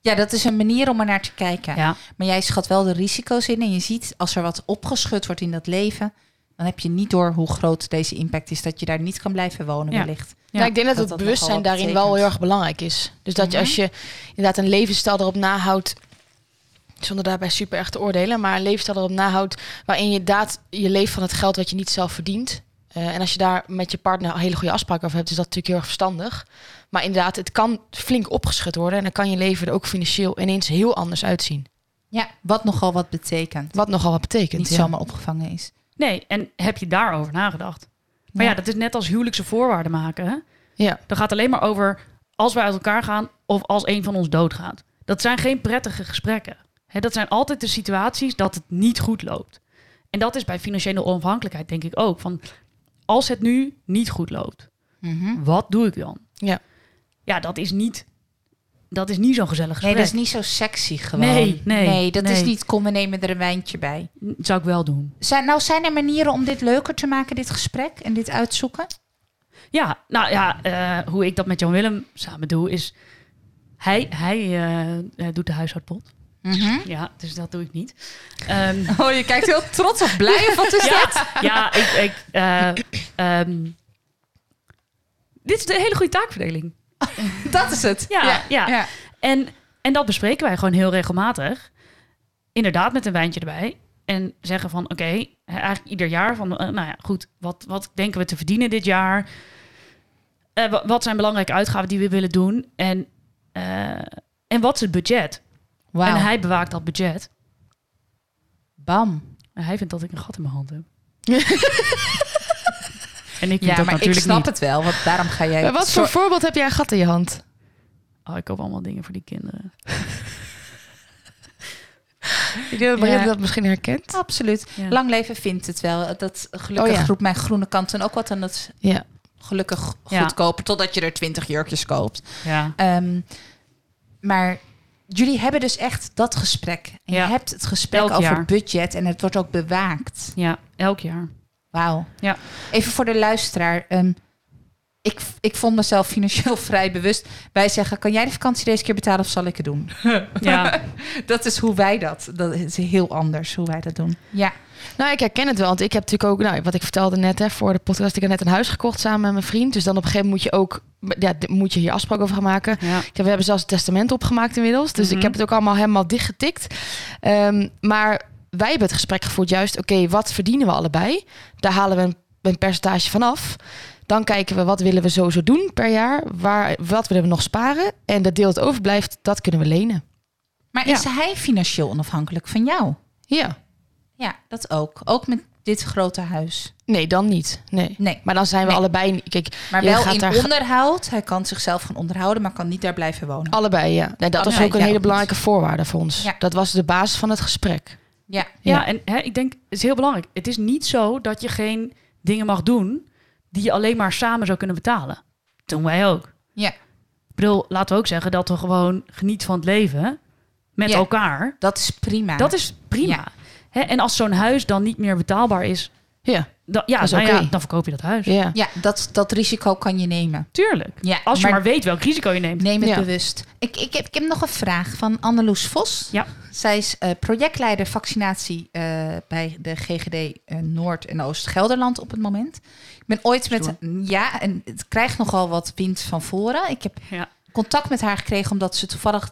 Ja, dat is een manier om er naar te kijken. Ja, Maar jij schat wel de risico's in en je ziet als er wat opgeschud wordt in dat leven, dan heb je niet door hoe groot deze impact is dat je daar niet kan blijven wonen Ja. wellicht. Ja, Ja, ik denk dat, dat het dat bewustzijn daarin wel heel erg belangrijk is. Dus dat je Mhm. als je inderdaad een levensstijl erop nahoudt, zonder daarbij super erg te oordelen, maar een levensstijl erop nahoudt waarin je inderdaad je leeft van het geld wat je niet zelf verdient. Eh, en als je daar met je partner hele goede afspraak over hebt, is dat natuurlijk heel erg verstandig. Maar inderdaad, het kan flink opgeschud worden en dan kan je leven er ook financieel ineens heel anders uitzien. Ja, wat nogal wat betekent. Wat nogal wat betekent. niet ja. zomaar opgevangen is. Nee, en heb je daarover nagedacht? Maar ja, dat is net als huwelijkse voorwaarden maken. Hè? Ja. Dat gaat alleen maar over als wij uit elkaar gaan of als een van ons doodgaat. Dat zijn geen prettige gesprekken. Hè, dat zijn altijd de situaties dat het niet goed loopt. En dat is bij financiële onafhankelijkheid denk ik ook. Van als het nu niet goed loopt, Mhm. wat doe ik dan? Ja. Ja, dat is niet, dat is niet zo'n gezellig Nee, dat is niet zo sexy gewoon. Nee, nee, dat is nee. niet kom, we nemen er een wijntje bij. Dat zou ik wel doen. Zijn, nou, zijn er manieren om dit leuker te maken, dit gesprek en dit uitzoeken? Ja, nou ja, eh, hoe ik dat met Jan Willem samen doe is... Hij, hij eh, eh, doet de huishoudpot. Mhm. Ja, dus dat doe ik niet. Ehm, Oh, je kijkt heel trots of blij of wat is dat? ja, ja, ik... ik eh, ehm, dit is een hele goede taakverdeling. Dat is het. Ja, ja. ja. En, en dat bespreken wij gewoon heel regelmatig. Inderdaad, met een wijntje erbij. En zeggen van, oké, eigenlijk ieder jaar van, eh, nou ja, goed, wat, wat denken we te verdienen dit jaar? Eh, wa- wat zijn belangrijke uitgaven die we willen doen? En, eh, en wat is het budget? Wauw. En hij bewaakt dat budget. Bam. En hij vindt dat ik een gat in mijn hand heb. en ik Ja, dat maar ik snap niet. het wel, want daarom ga jij... Maar wat voor voorbeeld heb jij een gat in je hand? Oh, ik koop allemaal dingen voor die kinderen. Ik denk dat Ja. dat misschien herkent. Absoluut. Ja. Lang leven vindt het wel. Dat gelukkig Oh ja. roept mijn groene kant dan ook wat aan het Ja. gelukkig Ja. goedkoper, totdat je er twintig jurkjes koopt. Ja. Ehm, maar jullie hebben dus echt dat gesprek. En Ja. je hebt het gesprek Elk over jaar. budget en het wordt ook bewaakt. ja, elk jaar. Wauw. Ja. Even voor de luisteraar. ehm, ik, ik vond mezelf financieel vrij bewust. Wij zeggen, kan jij de vakantie deze keer betalen of zal ik het doen? Ja, Dat is hoe wij dat. Dat is heel anders hoe wij dat doen. Ja. Nou, ik herken het wel. Want ik heb natuurlijk ook, nou, wat ik vertelde net hè, voor de podcast, ik heb net een huis gekocht samen met mijn vriend. Dus dan op een gegeven moment moet je ook, ja, moet je hier afspraak over gaan maken. ja. Ja, we hebben zelfs een testament opgemaakt inmiddels. Dus Mhm. ik heb het ook allemaal helemaal dichtgetikt. Ehm, maar wij hebben het gesprek gevoerd juist, oké, wat verdienen we allebei? Daar halen we een, een percentage van af. Dan kijken we wat willen we sowieso doen per jaar. Waar, wat willen we nog sparen? En dat deel dat overblijft, dat kunnen we lenen. Maar Ja. is hij financieel onafhankelijk van jou? Ja. Ja, dat ook. Ook met dit grote huis. Nee, dan niet. Nee. Nee. Maar dan zijn we Nee. allebei... Kijk, Maar wel gaat in daar- onderhoud. Hij kan zichzelf gaan onderhouden, maar kan niet daar blijven wonen. allebei, ja. Nee, dat was Allebei, ook een hele belangrijke voorwaarde voor ons. Ja. Dat was de basis van het gesprek. Ja. Ja, en hè, ik denk, het is heel belangrijk. Het is niet zo dat je geen dingen mag doen die je alleen maar samen zou kunnen betalen. Dat doen wij ook. Ja. Ik bedoel, laten we ook zeggen dat we gewoon genieten van het leven. met Ja. elkaar. Dat is prima. Dat is prima. Ja. Hè, en als zo'n huis dan niet meer betaalbaar is, Ja, dan, ja, Dat is nou ja, dan verkoop je dat huis. ja. Ja, dat, dat risico kan je nemen. Tuurlijk. Ja, Als je maar, weet welk risico je neemt. Neem het Ja. bewust. Ik, ik, heb, ik heb nog een vraag van Anneloes Vos. Ja. Zij is eh, projectleider vaccinatie eh, bij de GGD eh, Noord- en Oost-Gelderland op het moment. Ik ben ooit met... Ja, en het krijgt nogal wat wind van voren. Ik heb Ja. contact met haar gekregen omdat ze toevallig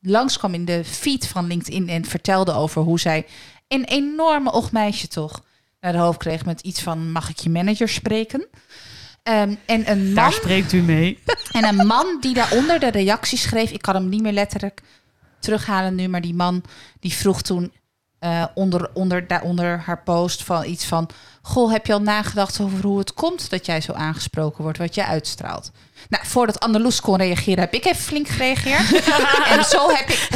langskwam in de feed van LinkedIn en vertelde over hoe zij een enorme ochtmeisje toch naar de hoofd kreeg met iets van mag ik je manager spreken? Ehm, en een Daar man spreekt u mee. en een man die daaronder de reactie schreef, ik kan hem niet meer letterlijk terughalen nu, maar die man die vroeg toen eh, onder, onder, daaronder haar post van iets van, goh, heb je al nagedacht over hoe het komt dat jij zo aangesproken wordt, wat jij uitstraalt? Nou, voordat Anneloes kon reageren, heb ik even flink gereageerd. en zo heb ik,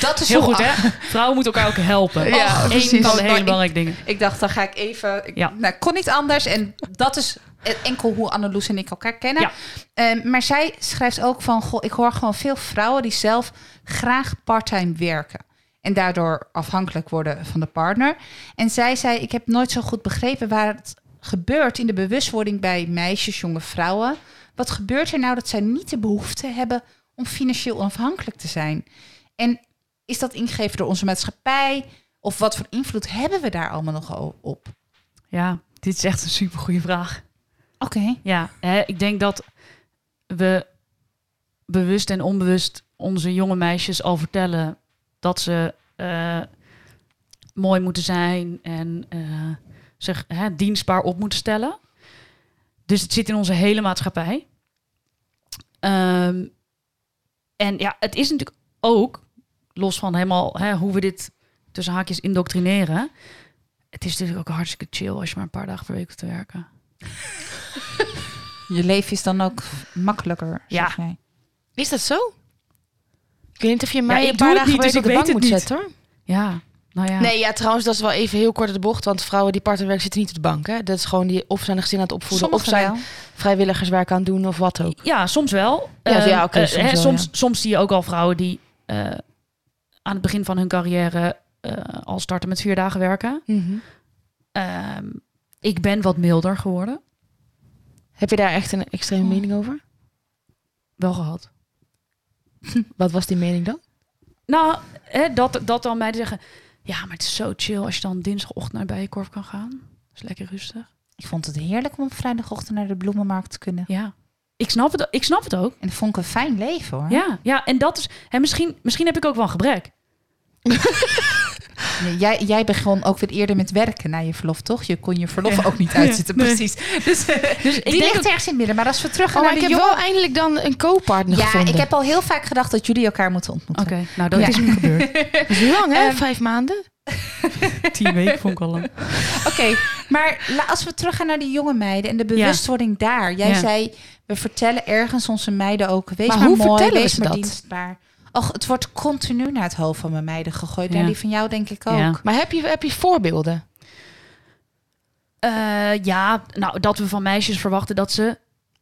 dat is Heel goed, hè? Vrouwen moeten elkaar ook helpen. Ja, Eén precies. van de Maar hele ik- belangrijke dingen. Ik dacht, dan ga ik even. Ik, Ja. nou, kon niet anders. En dat is enkel hoe Anneloes en ik elkaar kennen. Ja. Ehm, maar zij schrijft ook van: Goh, ik hoor gewoon veel vrouwen die zelf graag parttime werken. En daardoor afhankelijk worden van de partner. En zij zei: Ik heb nooit zo goed begrepen waar het gebeurt in de bewustwording bij meisjes, jonge vrouwen. Wat gebeurt er nou dat zij niet de behoefte hebben om financieel onafhankelijk te zijn? En is dat ingegeven door onze maatschappij? Of wat voor invloed hebben we daar allemaal nog op? Ja, dit is echt een super goede vraag. Oké. Ja, hè, ik denk dat we bewust en onbewust onze jonge meisjes al vertellen dat ze eh, mooi moeten zijn en eh, zich hè, dienstbaar op moeten stellen. Dus het zit in onze hele maatschappij. Ehm, en ja, het is natuurlijk ook, los van helemaal hè, hoe we dit tussen haakjes indoctrineren. Het is natuurlijk ook hartstikke chill als je maar een paar dagen per week hoeft te werken. Je leven is dan ook makkelijker, Ja. zeg jij. Is dat zo? Ik weet niet of je mij ik een paar dagen niet, per dus week op ik de weet bank het moet niet. zetten hoor. Ja, nou ja. Nee, ja, trouwens, dat is wel even heel kort de bocht. Want vrouwen die partnerwerk zitten niet op de bank. Hè? Dat is gewoon die of zijn een gezin aan het opvoeden, of zijn wel. vrijwilligerswerk aan het doen of wat ook. Ja, soms wel. Ja, Ehm, ja, oké, eh, soms hè, wel, soms, ja. soms zie je ook al vrouwen die eh, aan het begin van hun carrière eh, al starten met vier dagen werken. Mhm. Ehm, ik ben wat milder geworden. Heb je daar echt een extreme Oh. mening over? Wel gehad. Wat was die mening dan? Nou, hè, dat, dat dan meiden zeggen... Ja, maar het is zo chill als je dan dinsdagochtend naar Bijenkorf kan gaan. Dat is lekker rustig. Ik vond het heerlijk om op vrijdagochtend naar de bloemenmarkt te kunnen. Ja, ik snap het, ik snap het ook. En dat vond ik een fijn leven hoor. Ja, ja en dat is... En misschien, misschien heb ik ook wel een gebrek. Nee, Jij, jij begon ook weer eerder met werken na je verlof, toch? Je kon je verlof Ja. ook niet uitzitten, precies. Dus, dus die denk ligt ook- ergens in het midden. Maar als we terug gaan Oh, naar maar de ik heb jongen... wel eindelijk dan een co-partner Ja, gevonden. ik heb al heel vaak gedacht dat jullie elkaar moeten ontmoeten. Oké, nou dat Ja. is nu gebeurd. Dat is lang, hè? Ehm, Vijf maanden? Tien weken vond ik al lang. Oké, maar als we teruggaan naar die jonge meiden en de bewustwording daar. Jij Ja. zei, we vertellen ergens onze meiden ook, wees Maar maar, hoe mooi, vertellen we wees ze maar dat? dienstbaar. Och, het wordt continu naar het hoofd van mijn meiden gegooid. Ja. Naar die van jou denk ik ook. Ja. Maar heb je, heb je voorbeelden? Eh, ja, nou, dat we van meisjes verwachten dat ze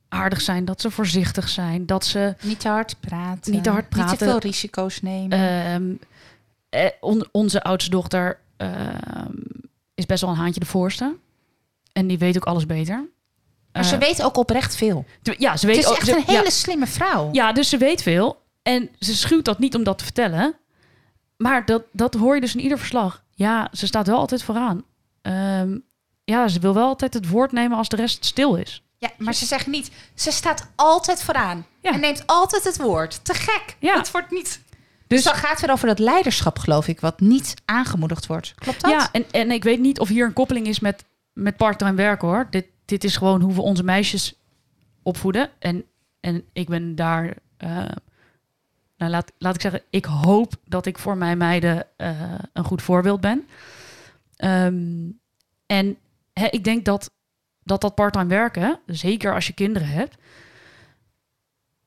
aardig zijn, dat ze voorzichtig zijn, dat ze Niet te hard praten. Niet te hard Niet praten. te veel risico's nemen. ehm, eh, on- onze oudste dochter ehm, is best wel een haantje de voorste. En die weet ook alles beter. maar ze Eh, weet ook oprecht veel. ja, ze weet Het is ook, echt ze- een hele ja, slimme vrouw. ja, dus ze weet veel. En ze schuwt dat niet om dat te vertellen. Maar dat, dat hoor je dus in ieder verslag. Ja, ze staat wel altijd vooraan. Ehm, ja, ze wil wel altijd het woord nemen als de rest stil is. Ja, maar ze zegt niet, ze staat altijd vooraan. Ja. En neemt altijd het woord. Te gek. Ja. Het wordt niet... Dus Dus dan gaat het weer over dat leiderschap, geloof ik, wat niet aangemoedigd wordt. Klopt dat? Ja, en, en ik weet niet of hier een koppeling is met, met part-time werk hoor. Dit, dit is gewoon hoe we onze meisjes opvoeden. En, en ik ben daar, eh, nou laat, laat ik zeggen, ik hoop dat ik voor mijn meiden eh, een goed voorbeeld ben. Ehm, en ik denk dat dat, dat part-time werken, zeker als je kinderen hebt,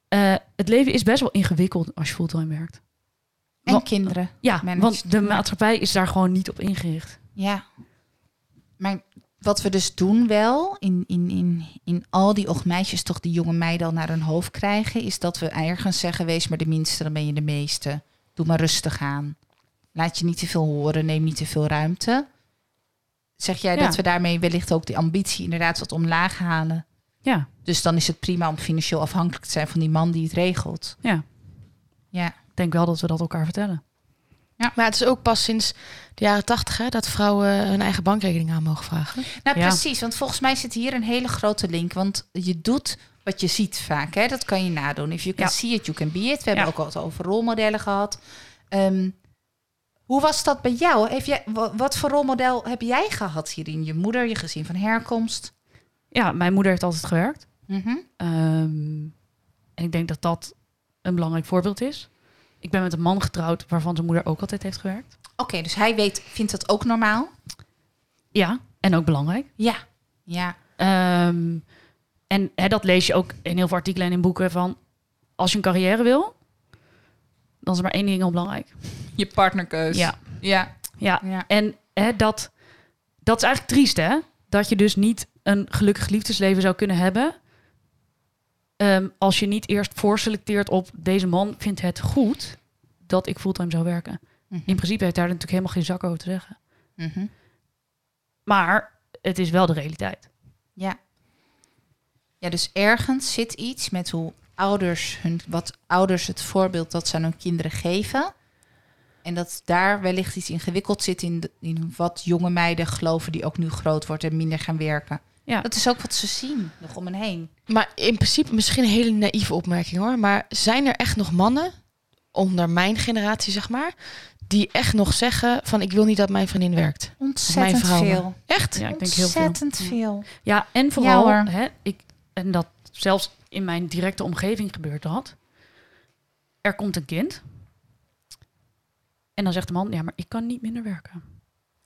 eh, het leven is best wel ingewikkeld als je fulltime werkt. En kinderen. Ja, Managed. want de maatschappij is daar gewoon niet op ingericht. Ja. Maar wat we dus doen wel, in, in, in, in al die ochtmeisjes toch die jonge meiden al naar hun hoofd krijgen, is dat we ergens zeggen, wees maar de minste, dan ben je de meeste. doe maar rustig aan. Laat je niet te veel horen, neem niet te veel ruimte. Zeg jij Ja. dat we daarmee wellicht ook die ambitie inderdaad wat omlaag halen? Ja, Dus dan is het prima om financieel afhankelijk te zijn van die man die het regelt. ja. Ja, Ik denk wel dat we dat elkaar vertellen. Maar het is ook pas sinds de jaren tachtig hè, dat vrouwen hun eigen bankrekening aan mogen vragen. nou Ja. precies. Want volgens mij zit hier een hele grote link. Want je doet wat je ziet vaak. Hè? Dat kan je nadoen. If you can Ja. see it, you can be it. We hebben ook al het over rolmodellen gehad. Ehm, hoe was dat bij jou? Heb jij, wa- wat voor rolmodel heb jij gehad hierin? Je moeder, je gezin van herkomst? Ja, mijn moeder heeft altijd gewerkt. Mhm. Ehm, en ik denk dat dat een belangrijk voorbeeld is. Ik ben met een man getrouwd waarvan zijn moeder ook altijd heeft gewerkt. Oké, dus hij weet, vindt dat ook normaal? Ja, en ook belangrijk. Ja. Ja. Ehm, en hè, dat lees je ook in heel veel artikelen en in boeken van... als je een carrière wil, dan is er maar één ding heel belangrijk. Je partnerkeus. Ja, Ja. ja. ja. En hè, dat, dat is eigenlijk triest, hè? Dat je dus niet een gelukkig liefdesleven zou kunnen hebben... ehm, als je niet eerst voorselecteert op... deze man vindt het goed dat ik fulltime zou werken. Mhm. In principe heeft daar natuurlijk helemaal geen zak over te zeggen. Mhm. Maar het is wel de realiteit. Ja. Ja, dus ergens zit iets met hoe ouders hun, wat ouders het voorbeeld dat ze aan hun kinderen geven. En dat daar wellicht iets ingewikkeld zit in, de- in wat jonge meiden geloven die ook nu groot wordt en minder gaan werken. Ja. Dat is ook wat ze zien nog om hen heen. Maar in principe misschien een hele naïeve opmerking hoor. Maar zijn er echt nog mannen, onder mijn generatie zeg maar, die echt nog zeggen van ik wil niet dat mijn vriendin werkt? Ontzettend veel. Echt? Ja, ik denk heel veel. Ontzettend veel. Ja, en vooral, Ja, hè, ik, en dat zelfs in mijn directe omgeving gebeurt dat. Er komt een kind. En dan zegt de man, ja, maar ik kan niet minder werken.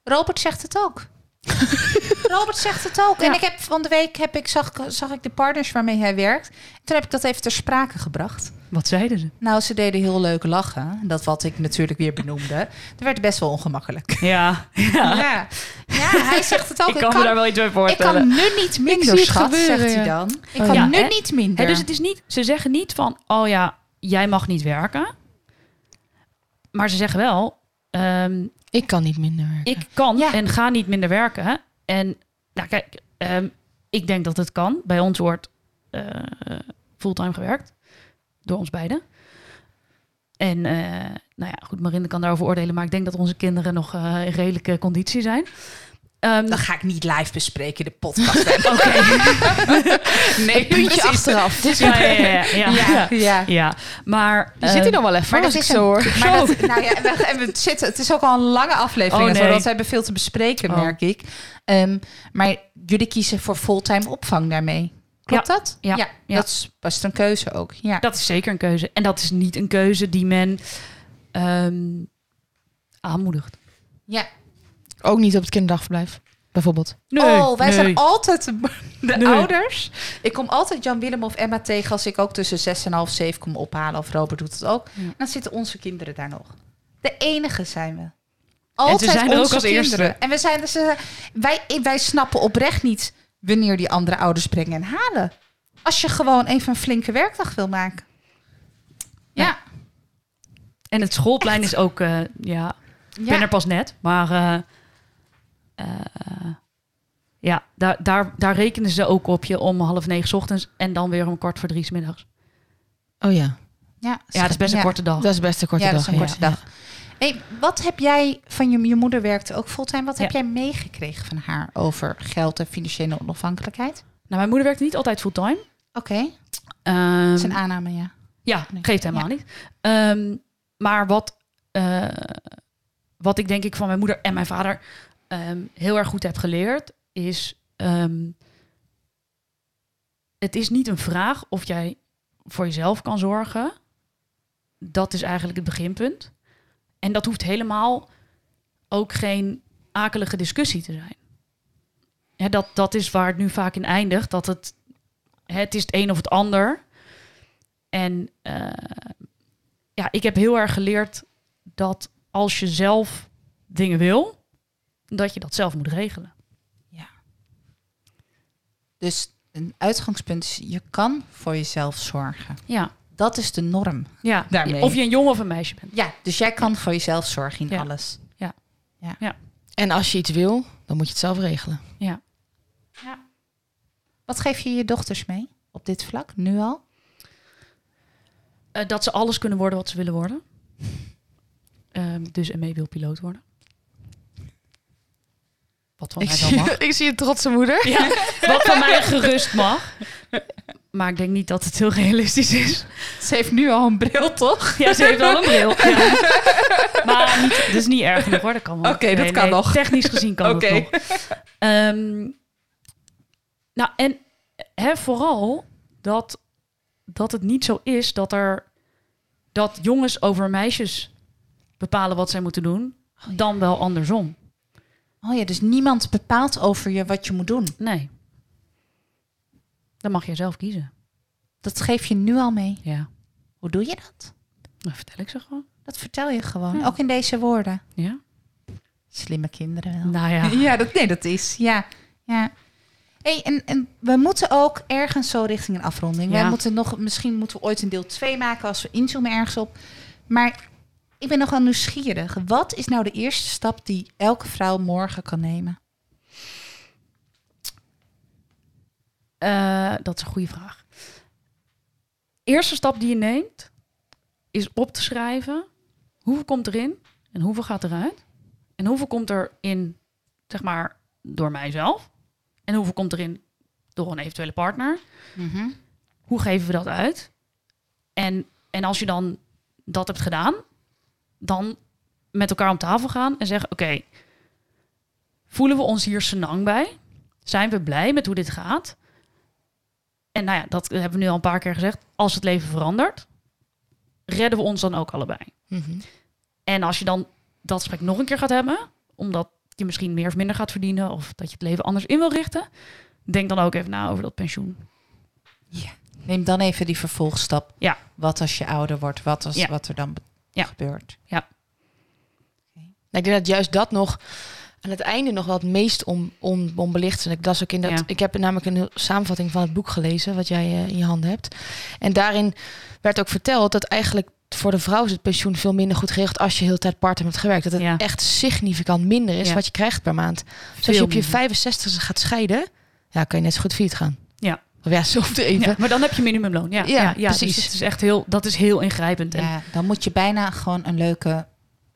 Robert zegt het ook. Robert zegt het ook. En ik heb van de week heb ik, zag, zag ik de partners waarmee hij werkt. Toen heb ik dat even ter sprake gebracht. Wat zeiden ze? Nou, ze deden heel leuk lachen. Dat wat ik natuurlijk weer benoemde. Er werd best wel ongemakkelijk. Ja, ja. Ja, ja hij zegt het ook. ik kan me daar wel iets bij ik voorstellen. kan nu niet minder, zie het schat, gebeuren, zegt hij dan. Ik Oh, kan ja. nu Hè? niet minder. Hè, dus het is niet, ze zeggen niet van, oh ja, jij mag niet werken. Maar ze zeggen wel, ehm, Ik kan niet minder werken. ik kan Ja. en ga niet minder werken. En nou kijk, ehm, ik denk dat het kan. Bij ons wordt eh, fulltime gewerkt. Door ons beiden. En eh, nou ja, goed, Marinde kan daarover oordelen. Maar ik denk dat onze kinderen nog eh, in redelijke conditie zijn. Ehm, Dat ga ik niet live bespreken in de podcast. Oké. nee, Puntje achteraf. Ja, ja, ja, ja, ja. Ja, ja. Ja, maar... Je zit hier nog wel even, Maar als dat ik is zo een, hoor. maar dat, nou ja, we, en we zitten, het is ook al een lange aflevering, Oh, nee. want we hebben veel te bespreken, Oh. merk ik. Ehm, maar jullie kiezen voor fulltime opvang daarmee. Klopt dat? Ja. Ja. Dat is best een keuze ook. Ja. Dat is zeker een keuze. En dat is niet een keuze die men ehm, aanmoedigt. ja. Ook niet op het kinderdagverblijf, bijvoorbeeld. oh, wij nee. zijn altijd de, de Nee. ouders. Ik kom altijd Jan Willem of Emma tegen als ik ook tussen zes en half zeven kom ophalen. Of Robert doet het ook. Ja. Dan zitten onze kinderen daar nog. De enige zijn we. Altijd zijn er ook onze als eerste. kinderen. En we zijn dus, wij, wij snappen oprecht niet wanneer die andere ouders brengen en halen. Als je gewoon even een flinke werkdag wil maken. Ja. En het schoolplein is ook... eh, ja, ik ben er pas net. Maar eh, ja, daar, daar, daar rekenen ze ook op je om half negen 's ochtends... en dan weer om kwart voor drie 's middags. Oh ja, Ja, Ja, dat is best een Ja. korte dag. dat is best een korte ja, dag. dat is een ja. korte dag. Hey, wat heb jij van je, je moeder werkte ook fulltime? Wat heb Ja. jij meegekregen van haar over geld en financiële onafhankelijkheid? Nou, mijn moeder werkte niet altijd fulltime. Oké, Ehm, dat is een aanname, ja. Ja, Nee. geeft helemaal Ja. niet. Ehm, maar wat, eh, wat ik denk ik van mijn moeder en mijn vader ehm, heel erg goed heb geleerd, is ehm, het is niet een vraag of jij voor jezelf kan zorgen. Dat is eigenlijk het beginpunt. En dat hoeft helemaal ook geen akelige discussie te zijn. Dat, dat is waar het nu vaak in eindigt. Dat het, het is het een of het ander. En eh, ja, ik heb heel erg geleerd dat als je zelf dingen wil, dat je dat zelf moet regelen. Dus een uitgangspunt is, je kan voor jezelf zorgen. Ja, dat is de norm. Ja, Daarmee. of je een jongen of een meisje bent. Ja, dus jij kan voor jezelf zorgen in Ja. alles. En als je iets wil, dan moet je het zelf regelen. Ja. Wat geef je je dochters mee op dit vlak, nu al? Eh, dat ze alles kunnen worden wat ze willen worden. Ehm, dus en mee wil piloot worden. Wat van Ik mij wel zie, mag. ik zie een trotse moeder. Ja, wat van mij gerust mag. Maar ik denk niet dat het heel realistisch is. Ze heeft nu al een bril, toch? Ja, ze heeft wel een bril. Ja. Maar niet, dat is niet erg genoeg hoor. Dat kan wel. Oké, dat kan nog. Technisch gezien kan Oké. het nog. Ehm, nou, en hè, vooral dat, dat het niet zo is dat er dat jongens over meisjes bepalen wat zij moeten doen, dan wel andersom. Oh ja, dus niemand bepaalt over je wat je moet doen. Nee. Dan mag je zelf kiezen. Dat geef je nu al mee. Ja. Hoe doe je dat? Dat vertel ik ze gewoon. Dat vertel je gewoon. Ja. Ook in deze woorden. Ja. Slimme kinderen wel. Nou ja. Ja, dat, nee, dat is. Ja. ja. Hey, en, en we moeten ook ergens zo richting een afronding. Ja. Wij moeten nog, misschien moeten we ooit een deel 2 maken als we inzoomen ergens op. Maar ik ben nogal nieuwsgierig. Wat is nou de eerste stap die elke vrouw morgen kan nemen? Eh, dat is een goede vraag. Eerste stap die je neemt is op te schrijven hoeveel komt erin en hoeveel gaat eruit. En hoeveel komt er in, zeg maar, door mijzelf. En hoeveel komt erin door een eventuele partner. Hoe geven we dat uit? En, en als je dan dat hebt gedaan, dan met elkaar om tafel gaan en zeggen: Oké, voelen we ons hier senang bij? Zijn we blij met hoe dit gaat? En nou ja, dat hebben we nu al een paar keer gezegd. Als het leven verandert, redden we ons dan ook allebei. Mhm. En als je dan dat gesprek nog een keer gaat hebben, omdat je misschien meer of minder gaat verdienen, of dat je het leven anders in wil richten, denk dan ook even na over dat pensioen. Neem dan even die vervolgstap. Ja. Wat als je ouder wordt? Wat, als, Ja. wat er dan be- Ja. gebeurt? Nou, ik denk dat juist dat nog aan het einde nog wel het meest on, onbelicht is. En ik, dat is ook in dat, Ja. ik heb namelijk een samenvatting van het boek gelezen, wat jij eh, in je handen hebt. En daarin werd ook verteld dat eigenlijk voor de vrouw is het pensioen veel minder goed geregeld als je heel tijd part-time hebt gewerkt. Dat het Ja. echt significant minder is Ja. wat je krijgt per maand. Dus als je op je minder. 65 gaat scheiden, ja, kan je net zo goed failliet gaan. Ja. Of ja, zo even. Ja, maar dan heb je minimumloon. Ja, Ja, ja, ja, precies. Dus het is echt heel, dat is heel ingrijpend. En, Ja, dan moet je bijna gewoon een leuke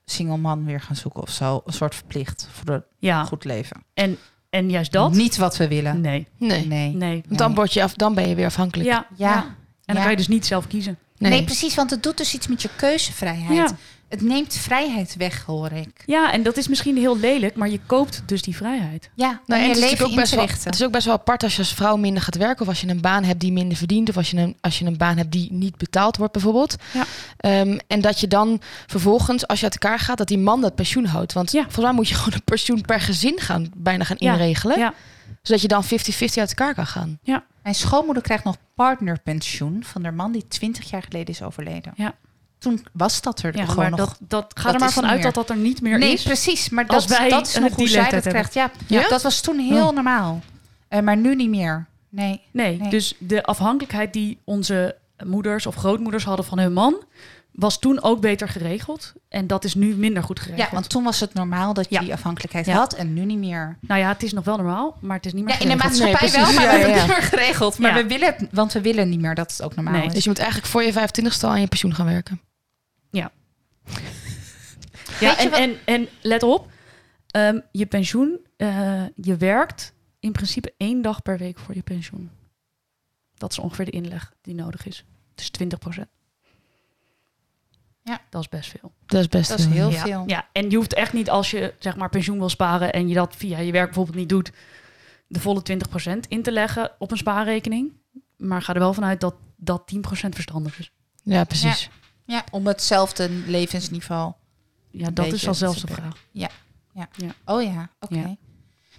single man weer gaan zoeken of zo. Een soort verplicht voor een ja. goed leven. En, en juist dat? Niet wat we willen. Nee, Nee. Nee. nee. Want dan, word je af, dan ben je weer afhankelijk. Ja, Ja. ja. En dan Ja. kan je dus niet zelf kiezen. Nee. Nee. precies, want het doet dus iets met je keuzevrijheid. Ja. Het neemt vrijheid weg, hoor ik. Ja, en dat is misschien heel lelijk, maar je koopt dus die vrijheid. Ja, Nou, en je het, is leven ook in best wel, het is ook best wel apart als je als vrouw minder gaat werken. Of als je een baan hebt die minder verdient. Of als je een, als je een baan hebt die niet betaald wordt bijvoorbeeld. Ja. Ehm, en dat je dan vervolgens, als je uit elkaar gaat, dat die man dat pensioen houdt. Want Ja. volgens mij moet je gewoon een pensioen per gezin gaan, bijna gaan Ja. inregelen. Ja. Zodat je dan 50-50 uit elkaar kan gaan. Mijn schoonmoeder krijgt nog partnerpensioen van haar man die 20 jaar geleden is overleden. Ja. Toen was dat er Ja, gewoon maar nog. dat, dat, ga dat er maar is vanuit niet dat dat er niet meer nee, is. precies. Maar als dat, dat is een nog hoe die zij dat krijgt. Ja, Ja? dat was toen heel Oh. normaal. Eh, maar nu niet meer. Nee. Nee, Nee. dus de afhankelijkheid die onze moeders of grootmoeders hadden van hun man, was toen ook beter geregeld. En dat is nu minder goed geregeld. Ja, want toen was het normaal dat je Ja. die afhankelijkheid Ja. had en nu niet meer. Nou ja, het is nog wel normaal, maar het is niet meer Ja, in de maatschappij Nee, wel, maar het niet meer geregeld. Maar Ja. we willen het, want we willen niet meer dat het ook normaal Nee. is. Dus je moet eigenlijk voor je 25ste al aan je pensioen gaan werken. Ja, en, wat- en, en let op, ehm, je pensioen, eh, je werkt in principe één dag per week voor je pensioen. Dat is ongeveer de inleg die nodig is. Dus 20 procent. Ja. Dat is best veel. Dat is best Dat is heel ja. veel. Ja, en je hoeft echt niet als je zeg maar pensioen wil sparen en je dat via je werk bijvoorbeeld niet doet, de volle 20% in te leggen op een spaarrekening. Maar ga er wel vanuit dat dat 10% verstandig is. Ja, precies. Ja, om hetzelfde levensniveau. Ja, Een dat is al zelfs de te vraag. Oh ja, oké. Ja.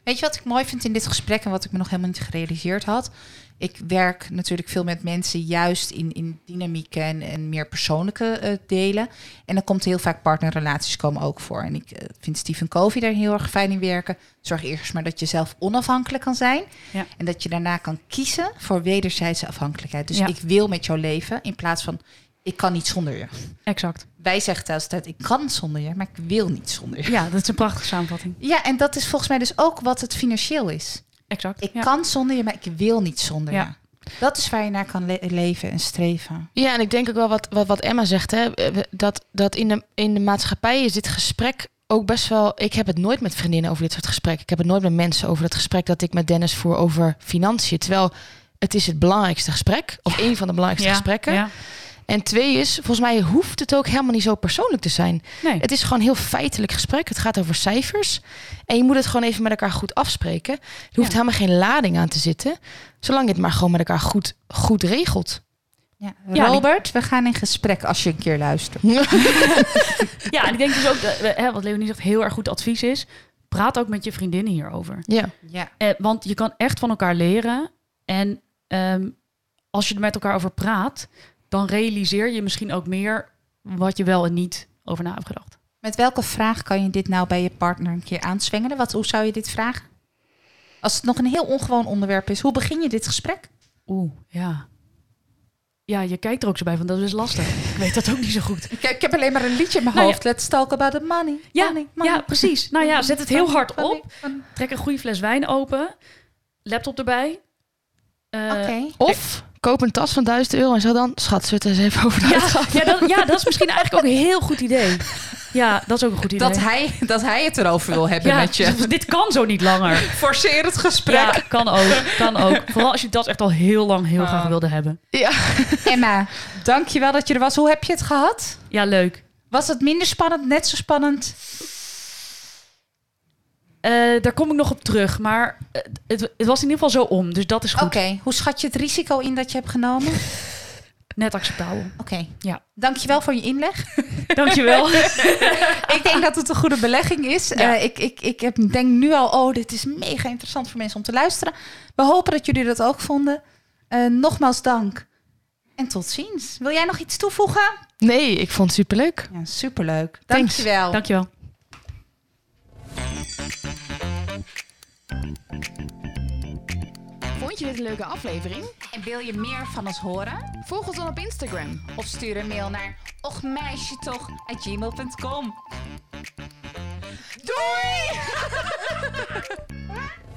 Weet je wat ik mooi vind in dit gesprek en wat ik me nog helemaal niet gerealiseerd had? Ik werk natuurlijk veel met mensen juist in, in dynamieken en, en meer persoonlijke eh, delen. En dan komt heel vaak partnerrelaties komen ook voor. En ik eh, vind Stephen Covey daar heel erg fijn in werken. Zorg eerst maar dat je zelf onafhankelijk kan zijn. Ja. En dat je daarna kan kiezen voor wederzijdse afhankelijkheid. Dus Ja. ik wil met jou leven in plaats van ik kan niet zonder je. Exact. Wij zeggen thuis altijd ik kan zonder je, maar ik wil niet zonder je. Ja, dat is een prachtige samenvatting. Ja, en dat is volgens mij dus ook wat het financieel is. Exact. Ik ja. kan zonder je, maar ik wil niet zonder Ja. je. Dat is waar je naar kan le- leven en streven. Ja, en ik denk ook wel wat, wat, wat Emma zegt, hè, we- dat, dat in, de, in de maatschappij is dit gesprek ook best wel. Ik heb het nooit met vriendinnen over dit soort gesprekken. Ik heb het nooit met mensen over het gesprek dat ik met Dennis voer over financiën. Terwijl het is het belangrijkste gesprek, of een van de belangrijkste Ja, gesprekken. Ja. En twee is, volgens mij hoeft het ook helemaal niet zo persoonlijk te zijn. Nee. Het is gewoon een heel feitelijk gesprek. Het gaat over cijfers. En je moet het gewoon even met elkaar goed afspreken. Er hoeft Ja. helemaal geen lading aan te zitten. Zolang je het maar gewoon met elkaar goed, goed regelt. Ja. Ja, Robert, we gaan in gesprek als je een keer luistert. Ja, en ik denk dus ook, dat, eh, hè, wat Leonie zegt, heel erg goed advies is. Praat ook met je vriendinnen hierover. Ja. Ja. Eh, want je kan echt van elkaar leren. En ehm, als je er met elkaar over praat, dan realiseer je misschien ook meer wat je wel en niet over na hebt gedacht. Met welke vraag kan je dit nou bij je partner een keer aanzwengelen? Wat, hoe zou je dit vragen? Als het nog een heel ongewoon onderwerp is, hoe begin je dit gesprek? Oeh, ja. Ja, je kijkt er ook zo bij van, dat is lastig. Ik weet dat ook niet zo goed. Ik, ik heb alleen maar een liedje in mijn Nou ja. hoofd. Let's talk about the money. Ja, money, money. ja, precies. Nou ja, zet het heel hard op. Trek een goede fles wijn open. Laptop erbij. Eh, Oké. Of koop een tas van 1000 euro en zeg dan, schat, het eens even over de Ja, ja, dat, ja, dat is misschien eigenlijk ook een heel goed idee. Ja, dat is ook een goed idee. Dat hij, dat hij het erover wil hebben ja, met je. Dit kan zo niet langer. Forceer het gesprek. Ja, kan ook. Kan ook. Vooral als je dat echt al heel lang heel graag Oh. wilde hebben. Ja. Emma, dankjewel dat je er was. Hoe heb je het gehad? Ja, leuk. Was het minder spannend, net zo spannend? Eh, daar kom ik nog op terug. Maar het, het was in ieder geval zo om. Dus dat is goed. Oké, hoe schat je het risico in dat je hebt genomen? Net acceptabel. Oké, Ja. dankjewel voor je inleg. Dankjewel. ik denk dat het een goede belegging is. Ja. Eh, ik ik, ik heb, denk nu al, oh, dit is mega interessant voor mensen om te luisteren. We hopen dat jullie dat ook vonden. Eh, nogmaals dank. En tot ziens. Wil jij nog iets toevoegen? Nee, ik vond het superleuk. Ja, superleuk. Thanks. Dankjewel. Dankjewel. Vond je dit een leuke aflevering? En wil je meer van ons horen? Volg ons dan op Instagram. Of stuur een mail naar ochmeisjetoch@gmail.com. Doei!